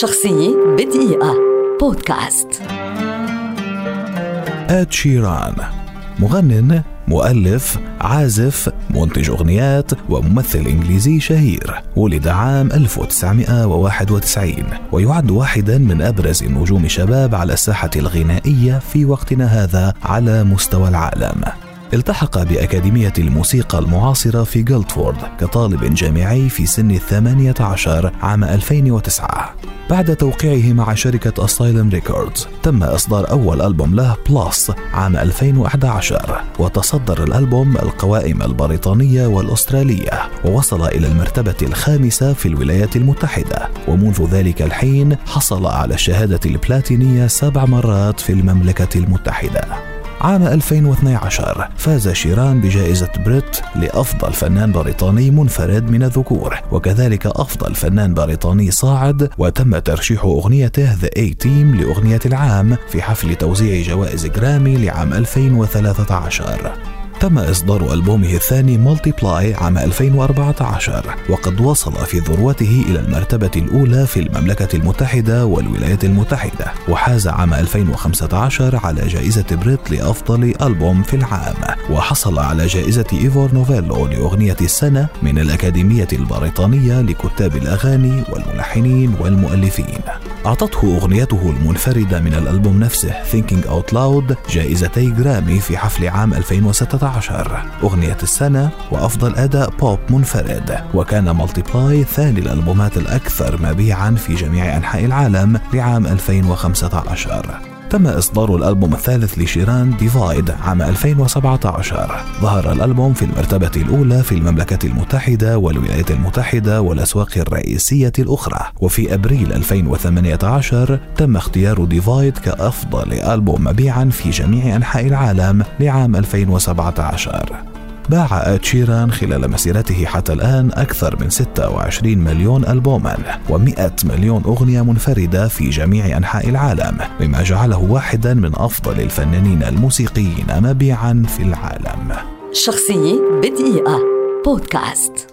شخصية بدقيقة. بودكاست. آد شيران. مغنٍ مؤلف عازف منتج أغنيات وممثل إنجليزي شهير. ولد عام 1991 ويعد واحدا من أبرز النجوم الشباب على الساحة الغنائية في وقتنا هذا على مستوى العالم. التحق بأكاديمية الموسيقى المعاصرة في جلدفورد كطالب جامعي في سن الثمانية عشر عام 2009 بعد توقيعه مع شركة Asylum Records تم إصدار أول ألبوم له Plus عام 2011 وتصدر الألبوم القوائم البريطانية والأسترالية ووصل إلى المرتبة الخامسة في الولايات المتحدة ومنذ ذلك الحين حصل على الشهادة البلاتينية سبع مرات في المملكة المتحدة. عام 2012 فاز شيران بجائزة بريت لأفضل فنان بريطاني منفرد من الذكور وكذلك أفضل فنان بريطاني صاعد وتم ترشيح أغنيته The A Team لأغنية العام في حفل توزيع جوائز جرامي لعام 2013 تم إصدار ألبومه الثاني Multiply عام 2014 وقد وصل في ذروته إلى المرتبة الأولى في المملكة المتحدة والولايات المتحدة وحاز عام 2015 على جائزة بريت لأفضل ألبوم في العام وحصل على جائزة إيفور نوفيلو لأغنية السنة من الأكاديمية البريطانية لكتاب الأغاني والملحنين والمؤلفين. أعطته أغنيته المنفردة من الألبوم نفسه Thinking Out Loud جائزتي جرامي في حفل عام 2016 أغنية السنة وأفضل أداء بوب منفرد. وكان بلاي ثاني الألبومات الأكثر مبيعا في جميع أنحاء العالم لعام 2015 تم إصدار الألبوم الثالث لشيران Divide عام 2017 ظهر الألبوم في المرتبة الأولى في المملكة المتحدة والولايات المتحدة والأسواق الرئيسية الأخرى. وفي أبريل 2018 تم اختيار Divide كأفضل ألبوم مبيعا في جميع أنحاء العالم لعام 2017 باع شيران خلال مسيرته حتى الآن أكثر من 26 مليون ألبوما و100 مليون أغنية منفردة في جميع أنحاء العالم مما جعله واحدا من أفضل الفنانين الموسيقيين مبيعا في العالم. شخصية بدقيقة. بودكاست.